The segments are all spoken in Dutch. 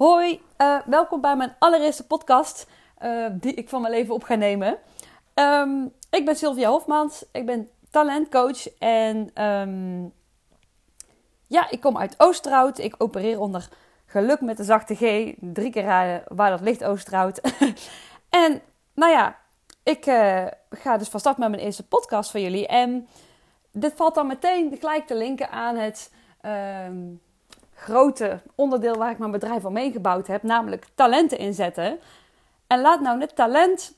Hoi, uh, welkom bij mijn allereerste podcast uh, die ik van mijn leven op ga nemen. Um, ik ben Sylvia Hofmans, ik ben talentcoach en um, ja, ik kom uit Oosterhout. Ik opereer onder geluk met de zachte G. Drie keer waar dat ligt, Oosterhout. en nou ja, ik uh, ga dus van start met mijn eerste podcast voor jullie. En dit valt dan meteen gelijk te linken aan het... Um, grote onderdeel waar ik mijn bedrijf al meegebouwd heb, namelijk talenten inzetten. En laat nou net talent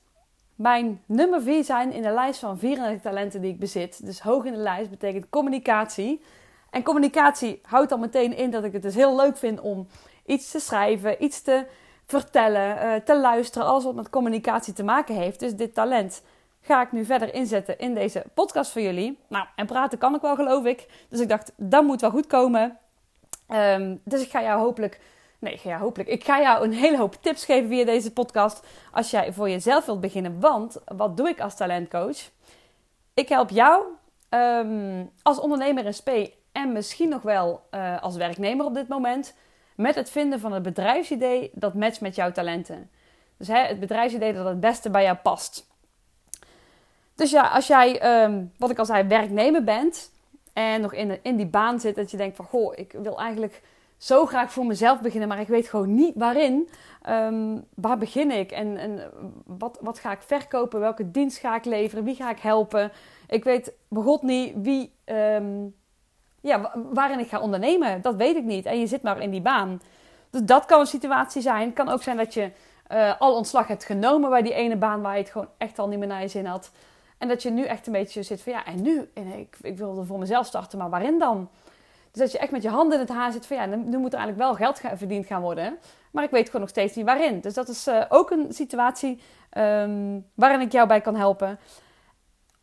mijn nummer 4 zijn in de lijst van 34 talenten die ik bezit. Dus hoog in de lijst betekent communicatie. En communicatie houdt dan meteen in dat ik het dus heel leuk vind om iets te schrijven, iets te vertellen, uh, te luisteren, alles wat met communicatie te maken heeft. Dus dit talent ga ik nu verder inzetten in deze podcast voor jullie. Nou, en praten kan ik wel, geloof ik. Dus ik dacht, dat moet wel goed komen. Um, dus ik ga jou hopelijk, nee, ja, hopelijk, ik ga jou een hele hoop tips geven via deze podcast als jij voor jezelf wilt beginnen. Want wat doe ik als talentcoach? Ik help jou um, als ondernemer in SP en misschien nog wel uh, als werknemer op dit moment met het vinden van het bedrijfsidee dat matcht met jouw talenten. Dus hè, het bedrijfsidee dat het beste bij jou past. Dus ja, als jij, um, wat ik al zei, werknemer bent, en nog in, in die baan zit dat je denkt van goh, ik wil eigenlijk zo graag voor mezelf beginnen, maar ik weet gewoon niet waarin. Um, waar begin ik en, en wat, wat ga ik verkopen? Welke dienst ga ik leveren? Wie ga ik helpen? Ik weet begot niet wie, um, ja, waarin ik ga ondernemen. Dat weet ik niet. En je zit maar in die baan. Dus dat kan een situatie zijn. Het kan ook zijn dat je uh, al ontslag hebt genomen bij die ene baan waar je het gewoon echt al niet meer naar je zin had. En dat je nu echt een beetje zit van ja, en nu? En ik, ik wilde voor mezelf starten, maar waarin dan? Dus dat je echt met je handen in het haar zit van ja, nu moet er eigenlijk wel geld gaan, verdiend gaan worden. Maar ik weet gewoon nog steeds niet waarin. Dus dat is uh, ook een situatie um, waarin ik jou bij kan helpen.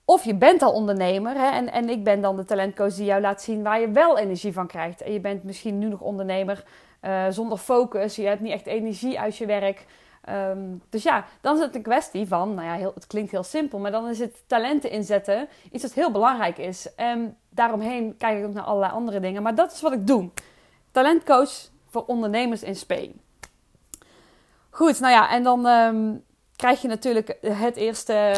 Of je bent al ondernemer hè, en, en ik ben dan de talentcoach die jou laat zien waar je wel energie van krijgt. En je bent misschien nu nog ondernemer uh, zonder focus. Je hebt niet echt energie uit je werk. Um, dus ja, dan is het een kwestie van, nou ja, heel, het klinkt heel simpel, maar dan is het talenten inzetten iets dat heel belangrijk is. En daaromheen kijk ik ook naar allerlei andere dingen, maar dat is wat ik doe. Talentcoach voor ondernemers in Spain. Goed, nou ja, en dan um, krijg je natuurlijk het eerste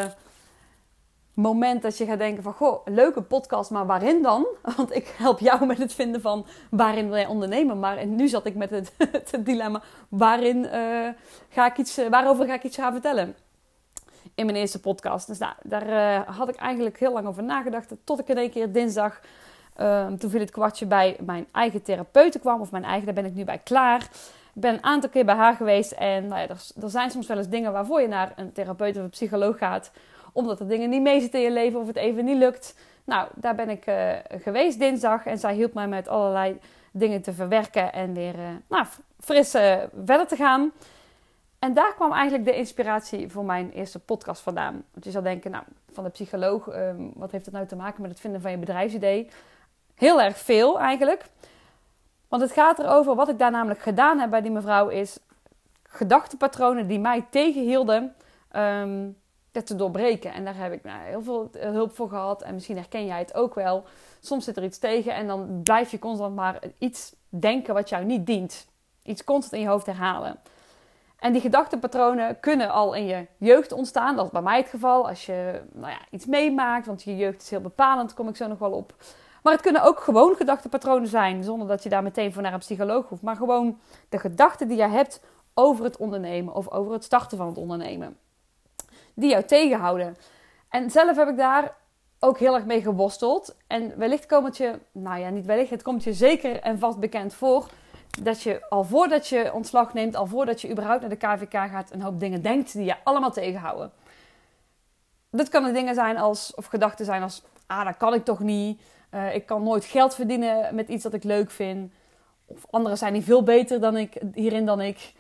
moment dat je gaat denken van... Goh, leuke podcast, maar waarin dan? Want ik help jou met het vinden van waarin wil jij ondernemen. Maar nu zat ik met het, het dilemma, waarin, uh, ga ik iets, waarover ga ik iets gaan vertellen? In mijn eerste podcast. Dus nou, daar uh, had ik eigenlijk heel lang over nagedacht. Tot ik in één keer dinsdag, uh, toen viel het kwartje bij mijn eigen therapeute kwam. Of mijn eigen, daar ben ik nu bij klaar. Ik ben een aantal keer bij haar geweest. En nou ja, er, er zijn soms wel eens dingen waarvoor je naar een therapeut of een psycholoog gaat omdat er dingen niet meezitten in je leven of het even niet lukt. Nou, daar ben ik uh, geweest dinsdag en zij hielp mij met allerlei dingen te verwerken en weer uh, nou, fris verder te gaan. En daar kwam eigenlijk de inspiratie voor mijn eerste podcast vandaan. Want je zou denken, nou, van de psycholoog, ehm, wat heeft het nou te maken met het vinden van je bedrijfsidee? Heel erg veel eigenlijk. Want het gaat erover, wat ik daar namelijk gedaan heb bij die mevrouw, is gedachtepatronen die mij tegenhielden um, dat te doorbreken. En daar heb ik nou, heel veel hulp voor gehad. En misschien herken jij het ook wel. Soms zit er iets tegen en dan blijf je constant maar iets denken wat jou niet dient. Iets constant in je hoofd herhalen. En die gedachtenpatronen kunnen al in je jeugd ontstaan. Dat is bij mij het geval. Als je nou ja, iets meemaakt, want je jeugd is heel bepalend, kom ik zo nog wel op. Maar het kunnen ook gewoon gedachtenpatronen zijn, zonder dat je daar meteen voor naar een psycholoog hoeft. Maar gewoon de gedachten die je hebt over het ondernemen of over het starten van het ondernemen die jou tegenhouden. En zelf heb ik daar ook heel erg mee geworsteld. En wellicht komt het je, nou ja, niet wellicht, het komt je zeker en vast bekend voor. Dat je al voordat je ontslag neemt, al voordat je überhaupt naar de KVK gaat, een hoop dingen denkt die je allemaal tegenhouden. Dat kunnen dingen zijn als, of gedachten zijn als, ah, dat kan ik toch niet. Uh, ik kan nooit geld verdienen met iets dat ik leuk vind. Of anderen zijn niet veel beter dan ik, hierin dan ik.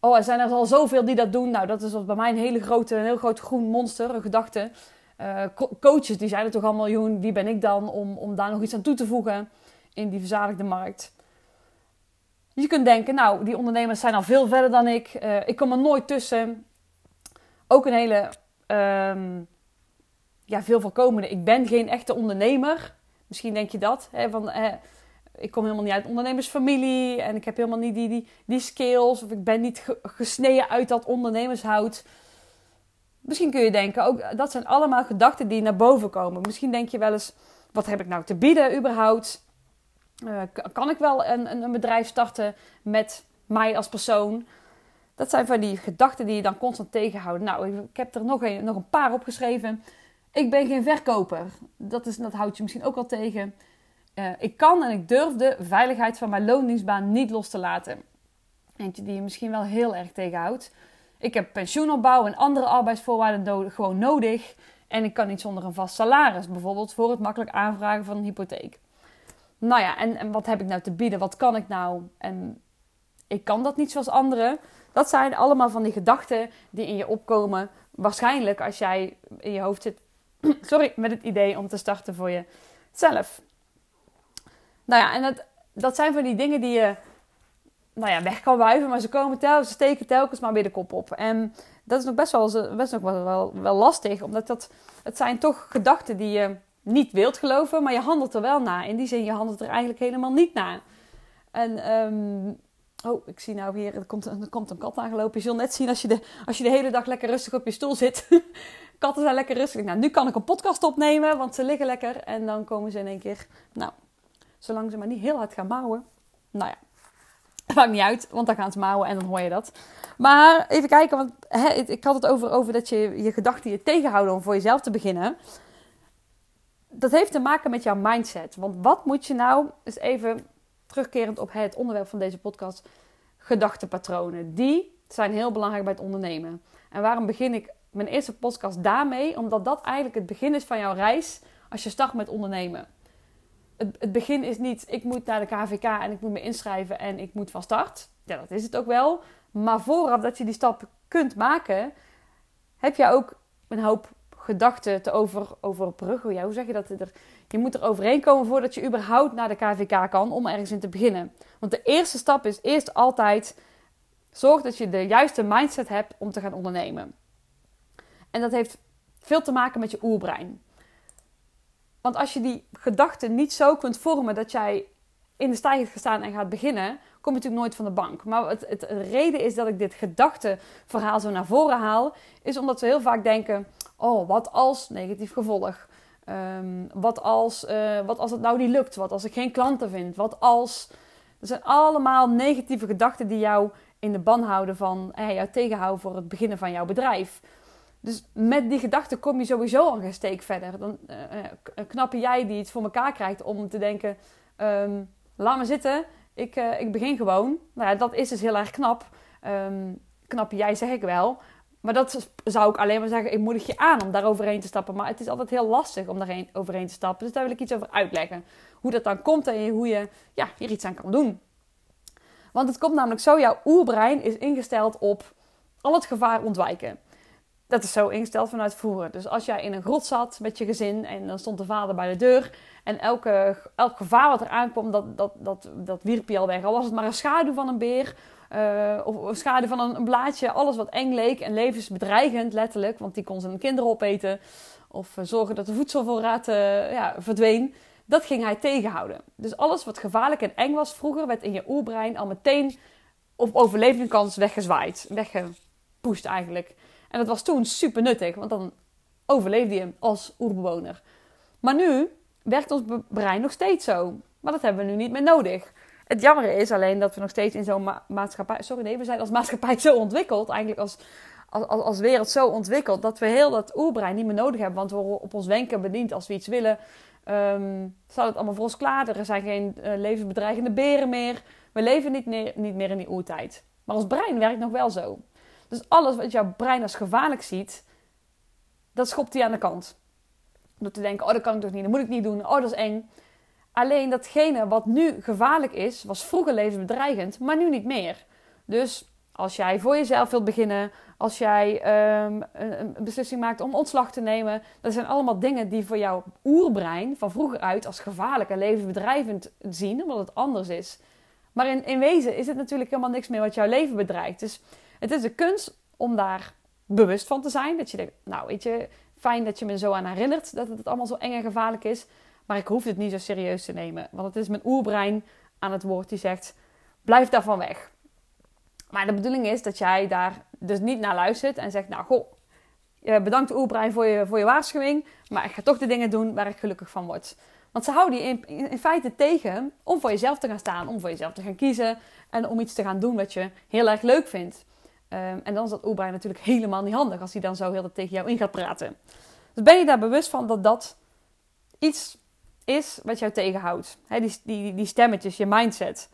Oh, er zijn er al zoveel die dat doen. Nou, dat is bij mij een hele grote, een heel groot groen monster, een gedachte. Uh, coaches, die zijn er toch al miljoen. Wie ben ik dan om, om daar nog iets aan toe te voegen in die verzadigde markt? Je kunt denken, nou, die ondernemers zijn al veel verder dan ik. Uh, ik kom er nooit tussen. Ook een hele, um, ja, veel voorkomende. Ik ben geen echte ondernemer. Misschien denk je dat. Hè, van, uh, ik kom helemaal niet uit ondernemersfamilie en ik heb helemaal niet die, die, die skills of ik ben niet gesneden uit dat ondernemershout. Misschien kun je denken, ook dat zijn allemaal gedachten die naar boven komen. Misschien denk je wel eens, wat heb ik nou te bieden überhaupt? Uh, kan ik wel een, een, bedrijf starten met mij als persoon? Dat zijn van die gedachten die je dan constant tegenhouden. Nou, ik heb er nog een, nog een paar opgeschreven. Ik ben geen verkoper. Dat, is, dat houdt je misschien ook al tegen. Uh, ik kan en ik durf de veiligheid van mijn loondienstbaan niet los te laten. Eentje die je misschien wel heel erg tegenhoudt. Ik heb pensioenopbouw en andere arbeidsvoorwaarden gewoon nodig. En ik kan niet zonder een vast salaris. Bijvoorbeeld voor het makkelijk aanvragen van een hypotheek. Nou ja, en, en wat heb ik nou te bieden? Wat kan ik nou? En ik kan dat niet zoals anderen. Dat zijn allemaal van die gedachten die in je opkomen. Waarschijnlijk als jij in je hoofd zit, sorry, met het idee om te starten voor jezelf. Nou ja, en dat, dat zijn van die dingen die je nou ja, weg kan wuiven, maar ze komen telkens, ze steken telkens maar weer de kop op. En dat is nog best wel, best nog wel, wel, lastig, omdat dat, het zijn toch gedachten die je niet wilt geloven, maar je handelt er wel na. In die zin, je handelt er eigenlijk helemaal niet na. En um, Oh, ik zie nou hier, er komt, komt een kat aangelopen. Je zult net zien als je, de, als je de hele dag lekker rustig op je stoel zit. Katten zijn lekker rustig. Nou, nu kan ik een podcast opnemen, want ze liggen lekker. En dan komen ze in één keer, nou, zolang ze maar niet heel hard gaan mouwen. Nou ja, maakt niet uit, want dan gaan ze mouwen en dan hoor je dat. Maar even kijken, want hè, ik had het over, over dat je je gedachten je tegenhouden om voor jezelf te beginnen. Dat heeft te maken met jouw mindset. Want wat moet je nou, eens even terugkerend op het onderwerp van deze podcast, gedachtenpatronen. Die zijn heel belangrijk bij het ondernemen. En waarom begin ik mijn eerste podcast daarmee? Omdat dat eigenlijk het begin is van jouw reis als je start met ondernemen. Het, begin is niet, ik moet naar de KVK en ik moet me inschrijven en ik moet van start. Ja, dat is het ook wel. Maar vooraf dat je die stap kunt maken, heb je ook een hoop gedachten te over, overbruggen. Ja, hoe zeg je dat? Er, je moet er overheen komen voordat je überhaupt naar de KVK kan om ergens in te beginnen. Want de eerste stap is eerst altijd zorg dat je de juiste mindset hebt om te gaan ondernemen. En dat heeft veel te maken met je oerbrein. Want als je die gedachten niet zo kunt vormen dat jij in de stijger gaat staan en gaat beginnen, kom je natuurlijk nooit van de bank. Maar het, het, de reden is dat ik dit gedachtenverhaal zo naar voren haal, is omdat we heel vaak denken: oh, wat als negatief gevolg? Um, wat, als, uh, wat als het nou niet lukt? Wat als ik geen klanten vind? Wat als. Er zijn allemaal negatieve gedachten die jou in de ban houden van. Eh, jou tegenhouden voor het beginnen van jouw bedrijf. Dus met die gedachten kom je sowieso al een steek verder. Dan uh, knappen jij die het voor elkaar krijgt om te denken: um, laat me zitten, ik, ik begin gewoon. Nou ja, dat is dus heel erg knap. Um, knap jij, zeg ik wel. Maar dat zou ik alleen maar zeggen, ik moedig je aan om daar overheen te stappen. Maar het is altijd heel lastig om daar overheen te stappen. Dus daar wil ik iets over uitleggen. Hoe dat dan komt en hoe je ja, hier iets aan kan doen. Want het komt namelijk zo, jouw oerbrein is ingesteld op al het gevaar ontwijken. Dat is zo ingesteld vanuit vroeger. Dus als jij in een grot zat met je gezin en dan stond de vader bij de deur. En elke, elk gevaar wat er aankwam, dat, dat, dat, dat wierp je al weg. Al was het maar een schaduw van een beer uh, of schade van een, een, blaadje. Alles wat eng leek en levensbedreigend, letterlijk. Want die kon zijn kinderen opeten. Of uh, zorgen dat de voedselvoorraad uh, ja, verdween. Dat ging hij tegenhouden. Dus alles wat gevaarlijk en eng was vroeger, werd in je oerbrein al meteen op overlevingskans weggezwaaid. Weggepoest eigenlijk. En dat was toen super nuttig, want dan overleefde je als oerbewoner. Maar nu werkt ons brein nog steeds zo. Maar dat hebben we nu niet meer nodig. Het jammer is alleen dat we nog steeds in zo'n maatschappij. Sorry, nee, we zijn als maatschappij zo ontwikkeld, eigenlijk als, als, als, wereld zo ontwikkeld, dat we heel dat oerbrein niet meer nodig hebben. Want we worden op ons wenken bediend als we iets willen. Um, staat het allemaal voor ons klaar. Er zijn geen uh, levensbedreigende beren meer. We leven niet meer, niet meer in die oertijd. Maar ons brein werkt nog wel zo. Dus alles wat jouw brein als gevaarlijk ziet, dat schopt hij aan de kant. Door te denken, oh dat kan ik toch niet, dat moet ik niet doen, oh dat is eng. Alleen datgene wat nu gevaarlijk is, was vroeger levensbedreigend, maar nu niet meer. Dus als jij voor jezelf wilt beginnen, als jij um, een, beslissing maakt om ontslag te nemen, dat zijn allemaal dingen die voor jouw oerbrein van vroeger uit als gevaarlijk en levensbedreigend zien, omdat het anders is. Maar in, in wezen is het natuurlijk helemaal niks meer wat jouw leven bedreigt. Dus het is de kunst om daar bewust van te zijn. Dat je denkt, nou weet je, fijn dat je me zo aan herinnert dat het allemaal zo eng en gevaarlijk is. Maar ik hoef het niet zo serieus te nemen. Want het is mijn oerbrein aan het woord die zegt: blijf daarvan weg. Maar de bedoeling is dat jij daar dus niet naar luistert en zegt: Nou, goh, bedankt oerbrein voor je, voor je waarschuwing. Maar ik ga toch de dingen doen waar ik gelukkig van word. Want ze houden je in, in, feite tegen om voor jezelf te gaan staan, om voor jezelf te gaan kiezen en om iets te gaan doen wat je heel erg leuk vindt. Ehm, en dan is dat oerbrein natuurlijk helemaal niet handig als hij dan zo heel dat tegen jou in gaat praten. Dus ben je daar bewust van dat dat iets is wat jou tegenhoudt? die, die, die stemmetjes, je mindset.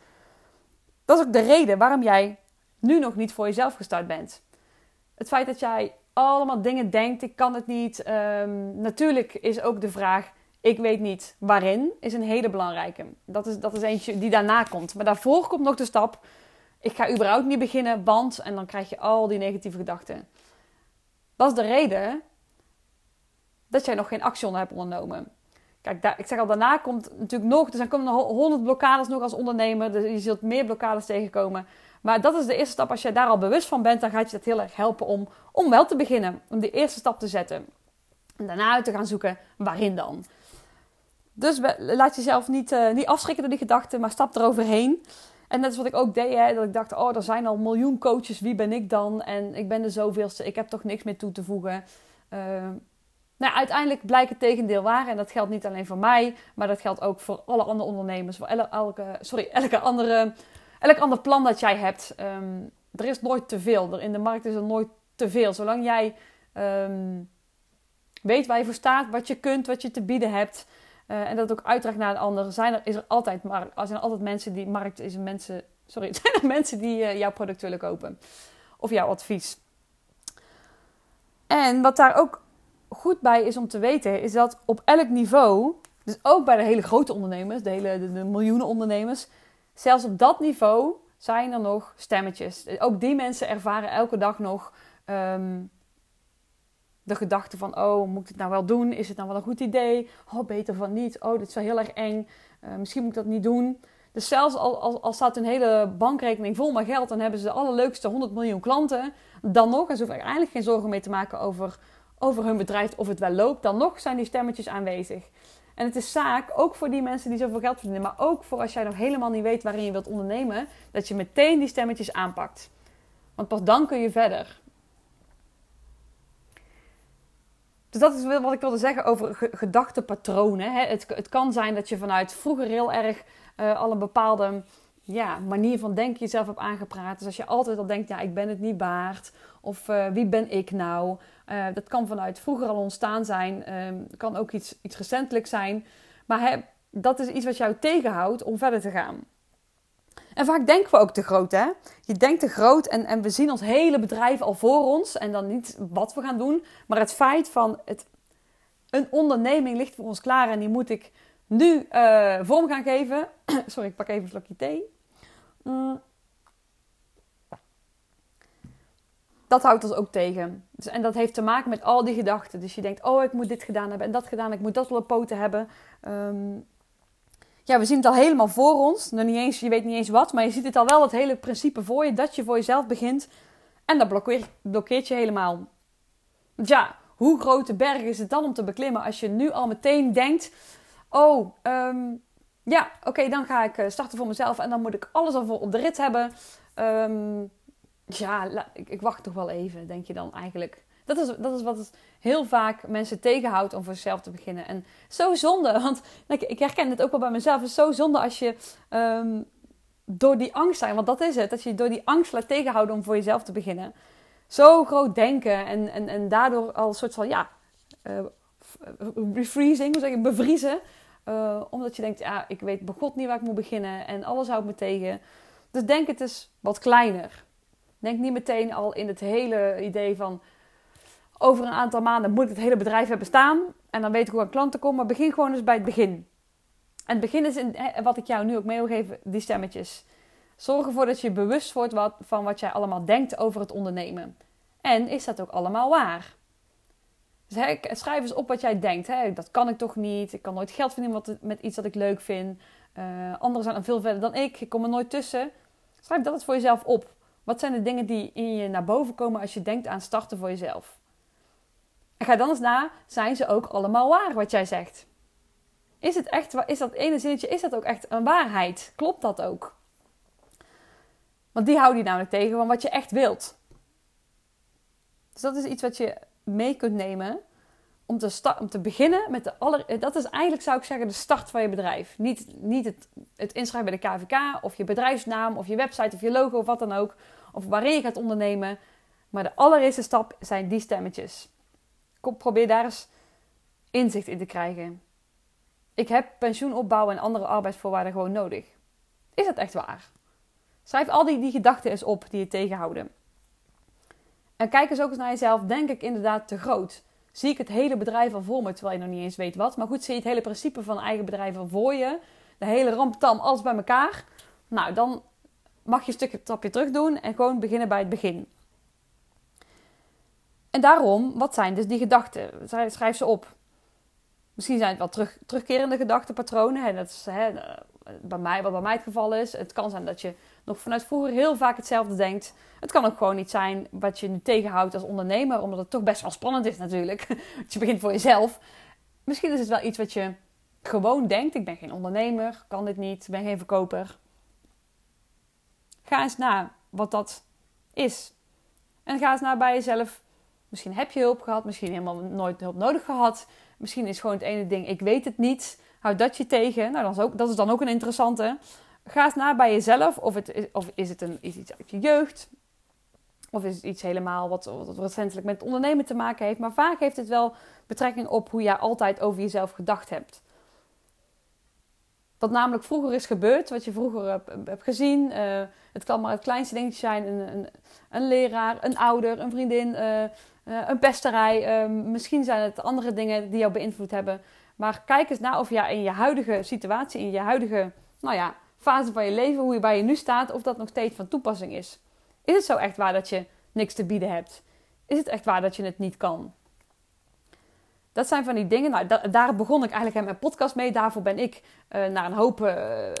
Dat is ook de reden waarom jij nu nog niet voor jezelf gestart bent. Het feit dat jij allemaal dingen denkt, ik kan het niet. Ehm, natuurlijk is ook de vraag, ik weet niet waarin, is een hele belangrijke. Dat is, dat is eentje die daarna komt. Maar daarvoor komt nog de stap, ik ga überhaupt niet beginnen, want... En dan krijg je al die negatieve gedachten. Dat is de reden dat jij nog geen actie hebt ondernomen. Kijk, ik zeg al, daarna komt natuurlijk nog... Er zijn komen nog honderd blokkades nog als ondernemer. Dus je zult meer blokkades tegenkomen. Maar dat is de eerste stap. Als je daar al bewust van bent, dan gaat je dat heel erg helpen om, om wel te beginnen. Om die eerste stap te zetten. En daarna uit te gaan zoeken, waarin dan? Dus laat jezelf niet, uh, niet afschrikken door die gedachten, maar stap eroverheen. En dat is wat ik ook deed, hè, dat ik dacht, oh, er zijn al miljoen coaches, wie ben ik dan? En ik ben de zoveelste, ik heb toch niks meer toe te voegen. Uh, nou, uiteindelijk blijkt het tegendeel waar. En dat geldt niet alleen voor mij, maar dat geldt ook voor alle andere ondernemers. Voor elke, sorry, elke andere, elk ander plan dat jij hebt. Um, er is nooit te veel. In de markt is er nooit te veel. Zolang jij um, weet waar je voor staat, wat je kunt, wat je te bieden hebt. Uh, en dat ook uitdraagt naar een ander. Zijn er, is er altijd, maar er zijn altijd mensen die, markt is mensen, sorry, zijn er mensen die uh, jouw product willen kopen. Of jouw advies. En wat daar ook goed bij is om te weten, is dat op elk niveau, dus ook bij de hele grote ondernemers, de, hele, de, miljoenen ondernemers, zelfs op dat niveau zijn er nog stemmetjes. Ook die mensen ervaren elke dag nog um, de gedachte van, oh, moet ik het nou wel doen? Is het nou wel een goed idee? Oh, beter van niet. Oh, dit is wel heel erg eng. Uh, misschien moet ik dat niet doen. Dus zelfs al, al, staat hun hele bankrekening vol met geld en hebben ze de allerleukste 100 miljoen klanten, dan nog, en ze hoeven er eigenlijk geen zorgen mee te maken over, over hun bedrijf of het wel loopt, dan nog zijn die stemmetjes aanwezig. En het is zaak, ook voor die mensen die zoveel geld verdienen, maar ook voor als jij nog helemaal niet weet waarin je wilt ondernemen, dat je meteen die stemmetjes aanpakt. Want pas dan kun je verder. Dus dat is wat ik wilde zeggen over gedachtepatronen. Het, het kan zijn dat je vanuit vroeger heel erg uh, al een bepaalde ja, manier van denken jezelf hebt aangepraat. Dus als je altijd al denkt, ja, ik ben het niet waard. Of uh, wie ben ik nou? Uh, dat kan vanuit vroeger al ontstaan zijn. Um, kan ook iets, iets recentelijk zijn. Maar hè, dat is iets wat jou tegenhoudt om verder te gaan. En vaak denken we ook te groot, hè? Je denkt te groot en, en we zien ons hele bedrijf al voor ons. En dan niet wat we gaan doen, maar het feit van het, een onderneming ligt voor ons klaar en die moet ik nu uh, vorm gaan geven. Sorry, ik pak even een slokje thee. Mm. Dat houdt ons ook tegen. Dus, en dat heeft te maken met al die gedachten. Dus je denkt, oh, ik moet dit gedaan hebben en dat gedaan, ik moet dat wel op poten hebben. Um, ja, we zien het al helemaal voor ons. Nog niet eens, je weet niet eens wat, maar je ziet het al wel, het hele principe voor je, dat je voor jezelf begint. En dat blokkeert, je helemaal. Ja, hoe grote berg is het dan om te beklimmen als je nu al meteen denkt: Oh, um, ja, oké, dan ga ik eh, starten voor mezelf en dan moet ik alles al op de rit hebben. Um, ja, ik, ik wacht toch wel even, denk je dan eigenlijk. Dat is, dat is wat heel vaak mensen tegenhoudt om voor zichzelf te beginnen. En zo zonde, want ik, herken het ook wel bij mezelf. Het is zo zonde als je um, door die angst zijn, want dat is het, dat je door die angst laat tegenhouden om voor jezelf te beginnen. Zo groot denken en, en, en daardoor al een soort van, ja, uh, refreezing, hoe zeg je, bevriezen. Uh, omdat je denkt, ja, ik weet begot niet waar ik moet beginnen en alles houdt me tegen. Dus denk het eens wat kleiner. Denk niet meteen al in het hele idee van over een aantal maanden moet het hele bedrijf hebben staan. En dan weet ik hoe aan klanten komen. Maar begin gewoon eens bij het begin. En het begin is in, wat ik jou nu ook mee wil geven, die stemmetjes. Zorg ervoor dat je bewust wordt wat, van wat jij allemaal denkt over het ondernemen. En is dat ook allemaal waar? Dus schrijf eens op wat jij denkt. Dat kan ik toch niet. Ik kan nooit geld verdienen met iets dat ik leuk vind. Uh, anderen zijn dan veel verder dan ik. Ik kom er nooit tussen. Schrijf dat eens voor jezelf op. Wat zijn de dingen die in je naar boven komen als je denkt aan starten voor jezelf? En ga dan eens na, zijn ze ook allemaal waar wat jij zegt? Is het echt, is dat ene zinnetje, is dat ook echt een waarheid? Klopt dat ook? Want die houdt je namelijk tegen van wat je echt wilt. Dus dat is iets wat je mee kunt nemen om te, om te beginnen met de aller... Dat is eigenlijk, zou ik zeggen, de start van je bedrijf. Niet, niet het, het inschrijven bij de KVK of je bedrijfsnaam of je website of je logo of wat dan ook. Of waarin je gaat ondernemen. Maar de allereerste stap zijn die stemmetjes. Probeer daar eens inzicht in te krijgen. Ik heb pensioenopbouw en andere arbeidsvoorwaarden gewoon nodig. Is dat echt waar? Schrijf al die, die gedachten eens op die je tegenhouden. En kijk eens ook eens naar jezelf. Denk ik inderdaad te groot? Zie ik het hele bedrijf al voor me, terwijl je nog niet eens weet wat. Maar goed, zie je het hele principe van eigen bedrijf al voor je. De hele ramptam, alles bij elkaar. Nou, dan mag je een stukje trapje terug doen en gewoon beginnen bij het begin. En daarom, wat zijn dus die gedachten? Schrijf ze op. Misschien zijn het wel terug, terugkerende gedachtenpatronen. Hè, dat is hè, bij mij, wat bij mij het geval is. Het kan zijn dat je nog vanuit vroeger heel vaak hetzelfde denkt. Het kan ook gewoon niet zijn wat je nu tegenhoudt als ondernemer, omdat het toch best wel spannend is natuurlijk. Want je begint voor jezelf. Misschien is het wel iets wat je gewoon denkt. Ik ben geen ondernemer, kan dit niet, ben geen verkoper. Ga eens na wat dat is. En ga eens naar bij jezelf. Misschien heb je hulp gehad, misschien helemaal nooit hulp nodig gehad. Misschien is gewoon het ene ding, ik weet het niet. Houd dat je tegen. Nou, dat is, ook, dat is dan ook een interessante. Ga eens na bij jezelf. Of, het is, of is het een, is iets uit je jeugd? Of is het iets helemaal wat, wat recentelijk met ondernemen te maken heeft? Maar vaak heeft het wel betrekking op hoe jij altijd over jezelf gedacht hebt. Wat namelijk vroeger is gebeurd, wat je vroeger hebt, gezien. Uh, het kan maar het kleinste dingetje zijn: een, een, een leraar, een ouder, een vriendin, uh, uh, een pesterij. misschien zijn het andere dingen die jou beïnvloed hebben. Maar kijk eens na of je in je huidige situatie, in je huidige nou ja, fase van je leven, hoe je bij je nu staat, of dat nog steeds van toepassing is. Is het zo echt waar dat je niks te bieden hebt? Is het echt waar dat je het niet kan? Dat zijn van die dingen. Nou, daar begon ik eigenlijk mijn podcast mee. Daarvoor ben ik uh, na een hoop uh,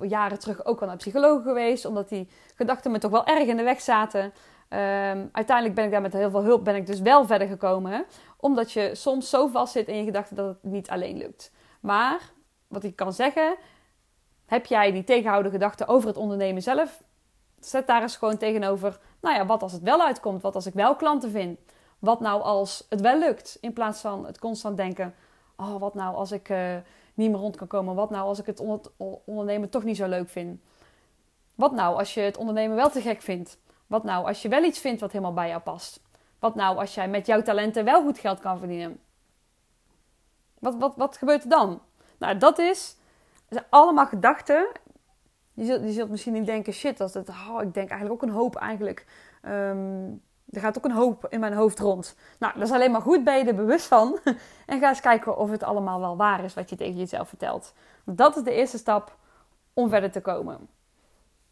jaren terug ook al naar psycholoog geweest. Omdat die gedachten me toch wel erg in de weg zaten. Um, uiteindelijk ben ik daar met heel veel hulp ben ik dus wel verder gekomen. Omdat je soms zo vast zit in je gedachten dat het niet alleen lukt. Maar wat ik kan zeggen, heb jij die tegenhouden gedachten over het ondernemen zelf? Zet daar eens gewoon tegenover. Nou ja, wat als het wel uitkomt? Wat als ik wel klanten vind? Wat nou als het wel lukt? In plaats van het constant denken: oh, wat nou als ik uh, niet meer rond kan komen? Wat nou als ik het ondernemen toch niet zo leuk vind? Wat nou als je het ondernemen wel te gek vindt? Wat nou als je wel iets vindt wat helemaal bij jou past? Wat nou als jij met jouw talenten wel goed geld kan verdienen? Wat, wat, wat gebeurt er dan? Nou, dat is zijn allemaal gedachten. Je zult, je zult misschien niet denken, shit, dat het, oh, ik denk eigenlijk ook een hoop eigenlijk. Um, er gaat ook een hoop in mijn hoofd rond. Nou, dat is alleen maar goed, ben je er bewust van. en ga eens kijken of het allemaal wel waar is wat je tegen jezelf vertelt. Dat is de eerste stap om verder te komen.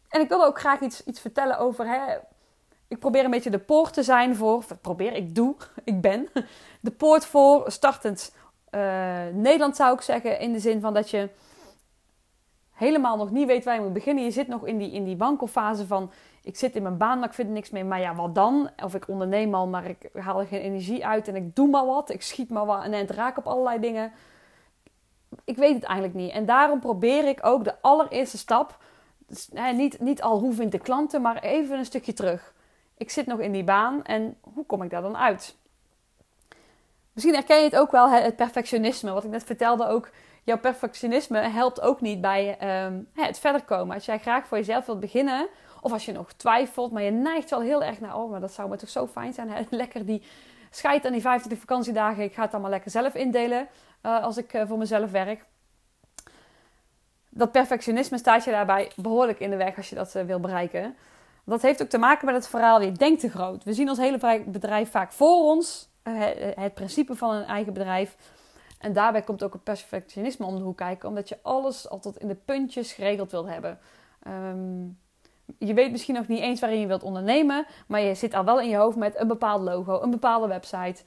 En ik wil ook graag iets, iets vertellen over. Hè, ik probeer een beetje de poort te zijn voor. Probeer, ik doe, ik ben. De poort voor startend uh, Nederland zou ik zeggen. In de zin van dat je helemaal nog niet weet waar je moet beginnen. Je zit nog in die, in die wankelfase van... ik zit in mijn baan, maar ik vind niks mee. Maar ja, wat dan? Of ik onderneem al, maar ik haal er geen energie uit... en ik doe maar wat, ik schiet maar wat... en het raak op allerlei dingen. Ik weet het eigenlijk niet. En daarom probeer ik ook de allereerste stap... Niet, niet al hoe vind ik klanten, maar even een stukje terug. Ik zit nog in die baan en hoe kom ik daar dan uit? Misschien herken je het ook wel, het perfectionisme. Wat ik net vertelde ook jouw perfectionisme helpt ook niet bij um, het verder komen. Als jij graag voor jezelf wilt beginnen, of als je nog twijfelt, maar je neigt wel heel erg naar, oh, maar dat zou me toch zo fijn zijn. Hè? Lekker die scheid aan die 25 vakantiedagen. Ik ga het allemaal lekker zelf indelen uh, als ik uh, voor mezelf werk. Dat perfectionisme staat je daarbij behoorlijk in de weg als je dat uh, wil bereiken. Dat heeft ook te maken met het verhaal, je denkt te groot. We zien ons hele bedrijf vaak voor ons. het principe van een eigen bedrijf en daarbij komt ook het perfectionisme om de hoek kijken, omdat je alles altijd in de puntjes geregeld wilt hebben. Ehm, je weet misschien nog niet eens waarin je wilt ondernemen, maar je zit al wel in je hoofd met een bepaald logo, een bepaalde website.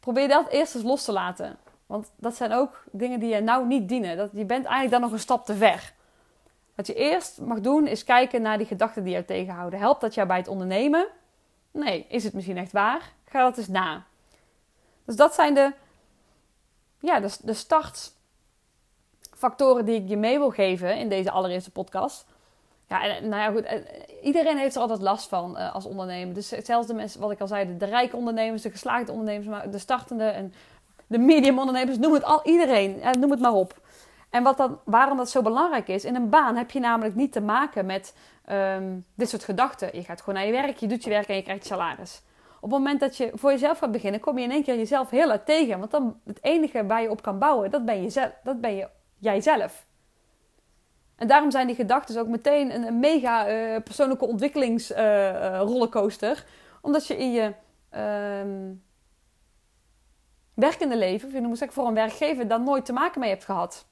Probeer dat eerst eens los te laten. Want dat zijn ook dingen die je nou niet dienen. Dat, je bent eigenlijk dan nog een stap te ver. Wat je eerst mag doen is kijken naar die gedachten die jou tegenhouden. Helpt dat jou bij het ondernemen? Nee. Is het misschien echt waar? Ga dat eens na. Dus dat zijn de ja, de, de start factoren die ik je mee wil geven in deze allereerste podcast. Ja, en, nou ja, goed. Iedereen heeft er altijd last van uh, als ondernemer. Dus zelfs de mensen, wat ik al zei, de, rijke ondernemers, de geslaagde ondernemers, maar de startende en de medium ondernemers, noem het al iedereen. noem het maar op. En wat dan, waarom dat zo belangrijk is, in een baan heb je namelijk niet te maken met um, dit soort gedachten. Je gaat gewoon naar je werk, je doet je werk en je krijgt salaris. Op het moment dat je voor jezelf gaat beginnen, kom je in één keer jezelf heel erg tegen. Want dan het enige waar je op kan bouwen, dat ben, je zelf, dat ben je, jijzelf. En daarom zijn die gedachten ook meteen een, mega uh, persoonlijke ontwikkelingsrollercoaster. Uh, omdat je in je uh, werkende leven, of je moet zeggen voor een werkgever, daar nooit te maken mee hebt gehad.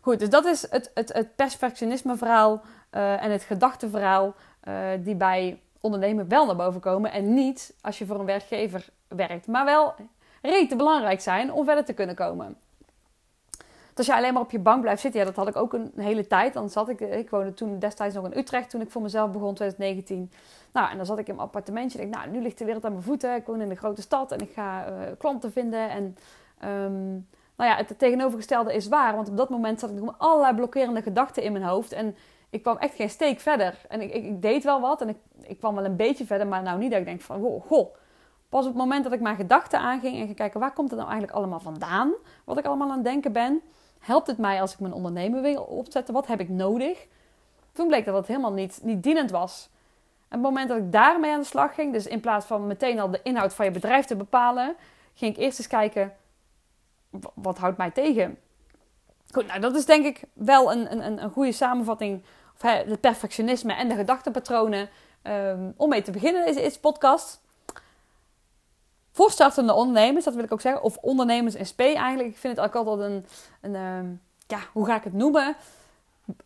Goed, dus dat is het, het, het perfectionisme verhaal uh, en het gedachtenverhaal uh, die bij ondernemen wel naar boven komen. En niet als je voor een werkgever werkt. Maar wel rete belangrijk zijn om verder te kunnen komen. Dus als je alleen maar op je bank blijft zitten, ja, dat had ik ook een hele tijd. Dan zat ik, ik woonde toen destijds nog in Utrecht toen ik voor mezelf begon, 2019. Nou, en dan zat ik in mijn appartementje. En ik nou, nu ligt de wereld aan mijn voeten. Ik woon in een grote stad en ik ga uh, klanten vinden. En um, nou ja, het tegenovergestelde is waar. Want op dat moment zat ik met allerlei blokkerende gedachten in mijn hoofd. En ik kwam echt geen steek verder. En ik, ik, deed wel wat en ik, ik, kwam wel een beetje verder. Maar nou niet dat ik denk van, goh, goh. Pas op het moment dat ik mijn gedachten aanging en ging kijken... waar komt het nou eigenlijk allemaal vandaan? Wat ik allemaal aan het denken ben. Helpt het mij als ik mijn ondernemer wil opzetten? Wat heb ik nodig? Toen bleek dat het helemaal niet, niet dienend was. En op het moment dat ik daarmee aan de slag ging... dus in plaats van meteen al de inhoud van je bedrijf te bepalen... ging ik eerst eens kijken wat houdt mij tegen? Goed, nou dat is denk ik wel een, een, een goede samenvatting. Of het perfectionisme en de gedachtenpatronen. Um, om mee te beginnen deze, podcast. Voor startende ondernemers, dat wil ik ook zeggen. Of ondernemers in SP eigenlijk. Ik vind het ook altijd een... een um, ja, hoe ga ik het noemen?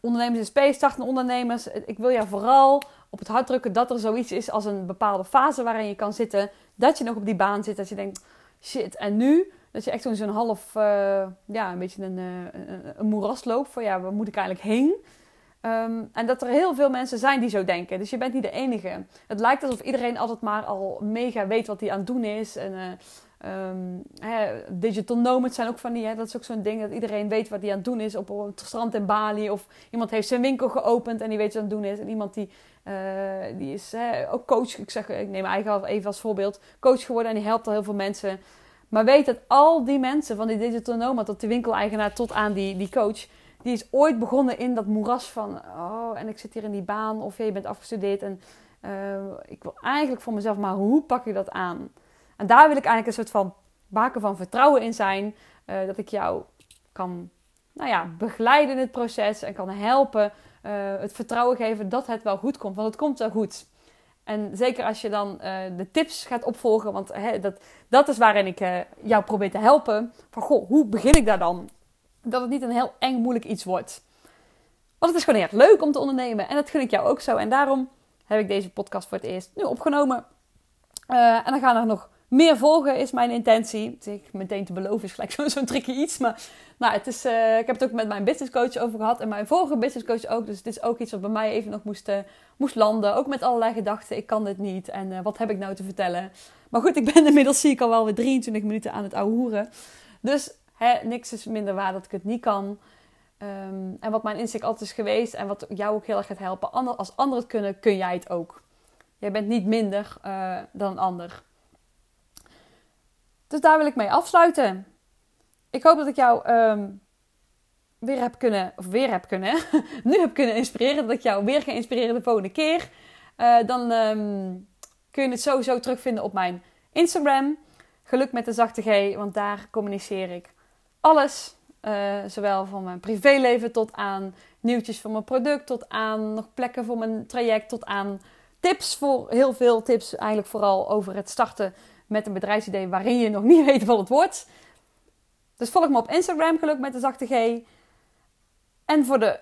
Ondernemers in SP, startende ondernemers. Ik wil jou vooral op het hart drukken dat er zoiets is als een bepaalde fase waarin je kan zitten. Dat je nog op die baan zit. Dat je denkt, shit, en nu? Dat je echt zo'n half, uh, ja, een beetje een, uh, een, een, moeras loopt. Van ja, waar moet ik eigenlijk heen? Um, en dat er heel veel mensen zijn die zo denken. Dus je bent niet de enige. Het lijkt alsof iedereen altijd maar al mega weet wat hij aan het doen is. En uh, um, hè, digital nomads zijn ook van die, hè, dat is ook zo'n ding dat iedereen weet wat hij aan het doen is op het strand in Bali. Of iemand heeft zijn winkel geopend en die weet wat aan het doen is. En iemand die, die is hè, ook coach. Ik, zeg, ik neem eigen even als voorbeeld. Coach geworden en die helpt al heel veel mensen. Maar weet dat al die mensen, van die digital nomad tot de winkeleigenaar tot aan die, die coach, die is ooit begonnen in dat moeras van, oh, en ik zit hier in die baan, of je bent afgestudeerd en uh, ik wil eigenlijk voor mezelf, maar hoe pak je dat aan? En daar wil ik eigenlijk een soort van baken van vertrouwen in zijn, uh, dat ik jou kan nou ja, begeleiden in het proces en kan helpen, uh, het vertrouwen geven dat het wel goed komt, want het komt wel goed. En zeker als je dan uh, de tips gaat opvolgen, want hè, dat, dat is waarin ik jou probeer te helpen. Van goh, hoe begin ik daar dan? Dat het niet een heel eng, moeilijk iets wordt. Want het is gewoon heel leuk om te ondernemen. En dat gun ik jou ook zo. En daarom heb ik deze podcast voor het eerst nu opgenomen. En dan gaan er nog meer volgen is mijn intentie. Ik meteen te beloven is gelijk zo'n zo tricky iets. Maar nou, het is, uh, ik heb het ook met mijn business coach over gehad. En mijn vorige business coach ook. Dus het is ook iets wat bij mij even nog moest, uh, moest landen. Ook met allerlei gedachten. Ik kan dit niet. En uh, wat heb ik nou te vertellen? Maar goed, ik ben inmiddels zie ik al wel weer 23 minuten aan het ouwehoeren. Dus hè, niks is minder waar dat ik het niet kan. Um, en wat mijn inzicht altijd is geweest. En wat jou ook heel erg gaat helpen. Als anderen het kunnen, kun jij het ook. Jij bent niet minder dan een ander. Dus daar wil ik mee afsluiten. Ik hoop dat ik jou um, weer heb kunnen, of weer heb kunnen, nu heb kunnen inspireren. Dat ik jou weer ga inspireren de volgende keer. Uh, dan um, kun je het sowieso terugvinden op mijn Instagram. Geluk met de zachte G, want daar communiceer ik alles. Uh, zowel van mijn privéleven tot aan nieuwtjes van mijn product, tot aan nog plekken voor mijn traject, tot aan tips voor heel veel tips. Eigenlijk vooral over het starten met een bedrijfsidee waarin je nog niet weet wat het wordt. Dus volg me op Instagram, geluk met de zachte G. En voor de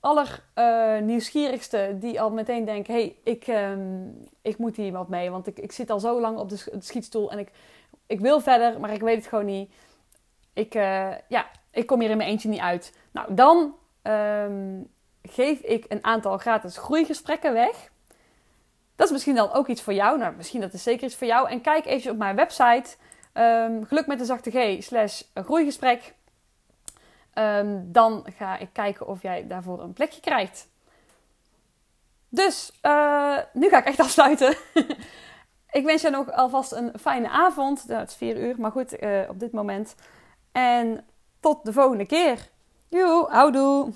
aller uh, nieuwsgierigste die al meteen denken: hey, ik, um, ik moet hier wat mee. Want ik, ik zit al zo lang op de, schietstoel en ik, ik wil verder, maar ik weet het gewoon niet. Ik, uh, ja, ik kom hier in mijn eentje niet uit. Nou, dan um, geef ik een aantal gratis groeigesprekken weg. Dat is misschien dan ook iets voor jou. Nou, misschien dat is zeker iets voor jou. En kijk even op mijn website. Um, geluk met de zachte G slash groeigesprek. ehm, dan ga ik kijken of jij daarvoor een plekje krijgt. Dus uh, nu ga ik echt afsluiten. ik wens je nog alvast een fijne avond. het is vier uur, maar goed, uh, op dit moment. En tot de volgende keer. Joe, houdoe.